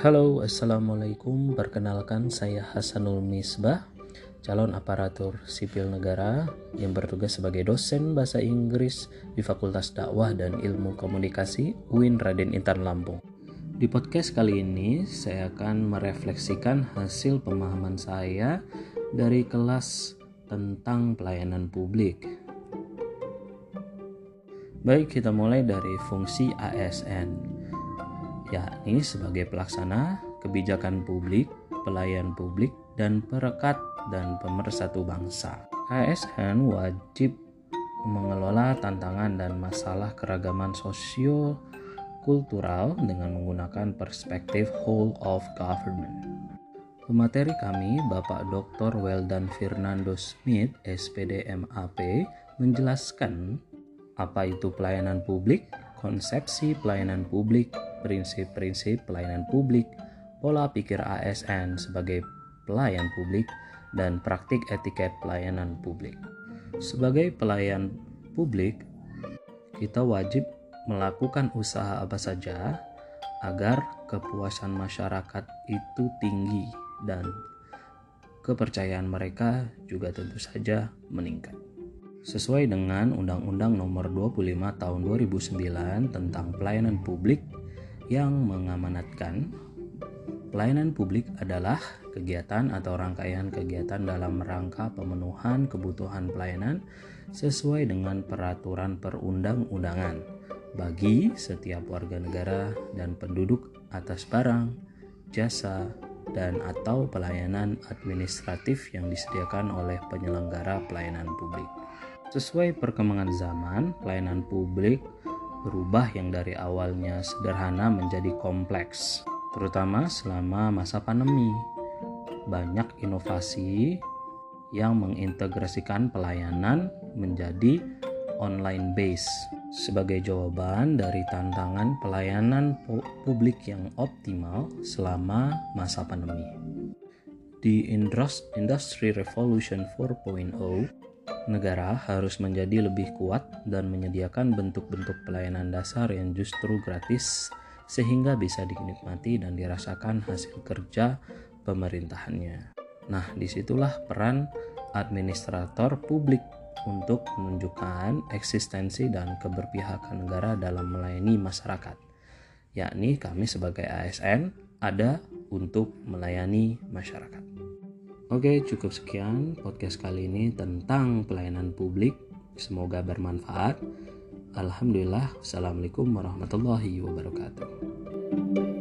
Halo, Assalamualaikum. Perkenalkan saya Hasanul Misbah, calon aparatur sipil negara yang bertugas sebagai dosen bahasa Inggris di Fakultas Dakwah dan Ilmu Komunikasi UIN Raden Intan Lampung. Di podcast kali ini, saya akan merefleksikan hasil pemahaman saya dari kelas tentang pelayanan publik. Baik, kita mulai dari fungsi ASN yakni sebagai pelaksana kebijakan publik, pelayan publik, dan perekat dan pemersatu bangsa. ASN wajib mengelola tantangan dan masalah keragaman sosio kultural dengan menggunakan perspektif whole of government. Pemateri kami, Bapak Dr. Weldan Fernando Smith, SPD MAP, menjelaskan apa itu pelayanan publik, konsepsi pelayanan publik, prinsip-prinsip pelayanan publik, pola pikir ASN sebagai pelayan publik, dan praktik etiket pelayanan publik. Sebagai pelayan publik, kita wajib melakukan usaha apa saja agar kepuasan masyarakat itu tinggi dan kepercayaan mereka juga tentu saja meningkat sesuai dengan Undang-Undang Nomor 25 Tahun 2009 tentang Pelayanan Publik yang mengamanatkan pelayanan publik adalah kegiatan atau rangkaian kegiatan dalam rangka pemenuhan kebutuhan pelayanan sesuai dengan peraturan perundang-undangan bagi setiap warga negara dan penduduk atas barang, jasa, dan atau pelayanan administratif yang disediakan oleh penyelenggara pelayanan publik. Sesuai perkembangan zaman, pelayanan publik berubah yang dari awalnya sederhana menjadi kompleks, terutama selama masa pandemi. Banyak inovasi yang mengintegrasikan pelayanan menjadi online base sebagai jawaban dari tantangan pelayanan publik yang optimal selama masa pandemi. Di Industry Revolution 4.0, negara harus menjadi lebih kuat dan menyediakan bentuk-bentuk pelayanan dasar yang justru gratis sehingga bisa dinikmati dan dirasakan hasil kerja pemerintahannya. Nah, di situlah peran administrator publik untuk menunjukkan eksistensi dan keberpihakan negara dalam melayani masyarakat, yakni kami sebagai ASN ada untuk melayani masyarakat. Oke, cukup sekian podcast kali ini tentang pelayanan publik. Semoga bermanfaat. Alhamdulillah. Assalamualaikum warahmatullahi wabarakatuh.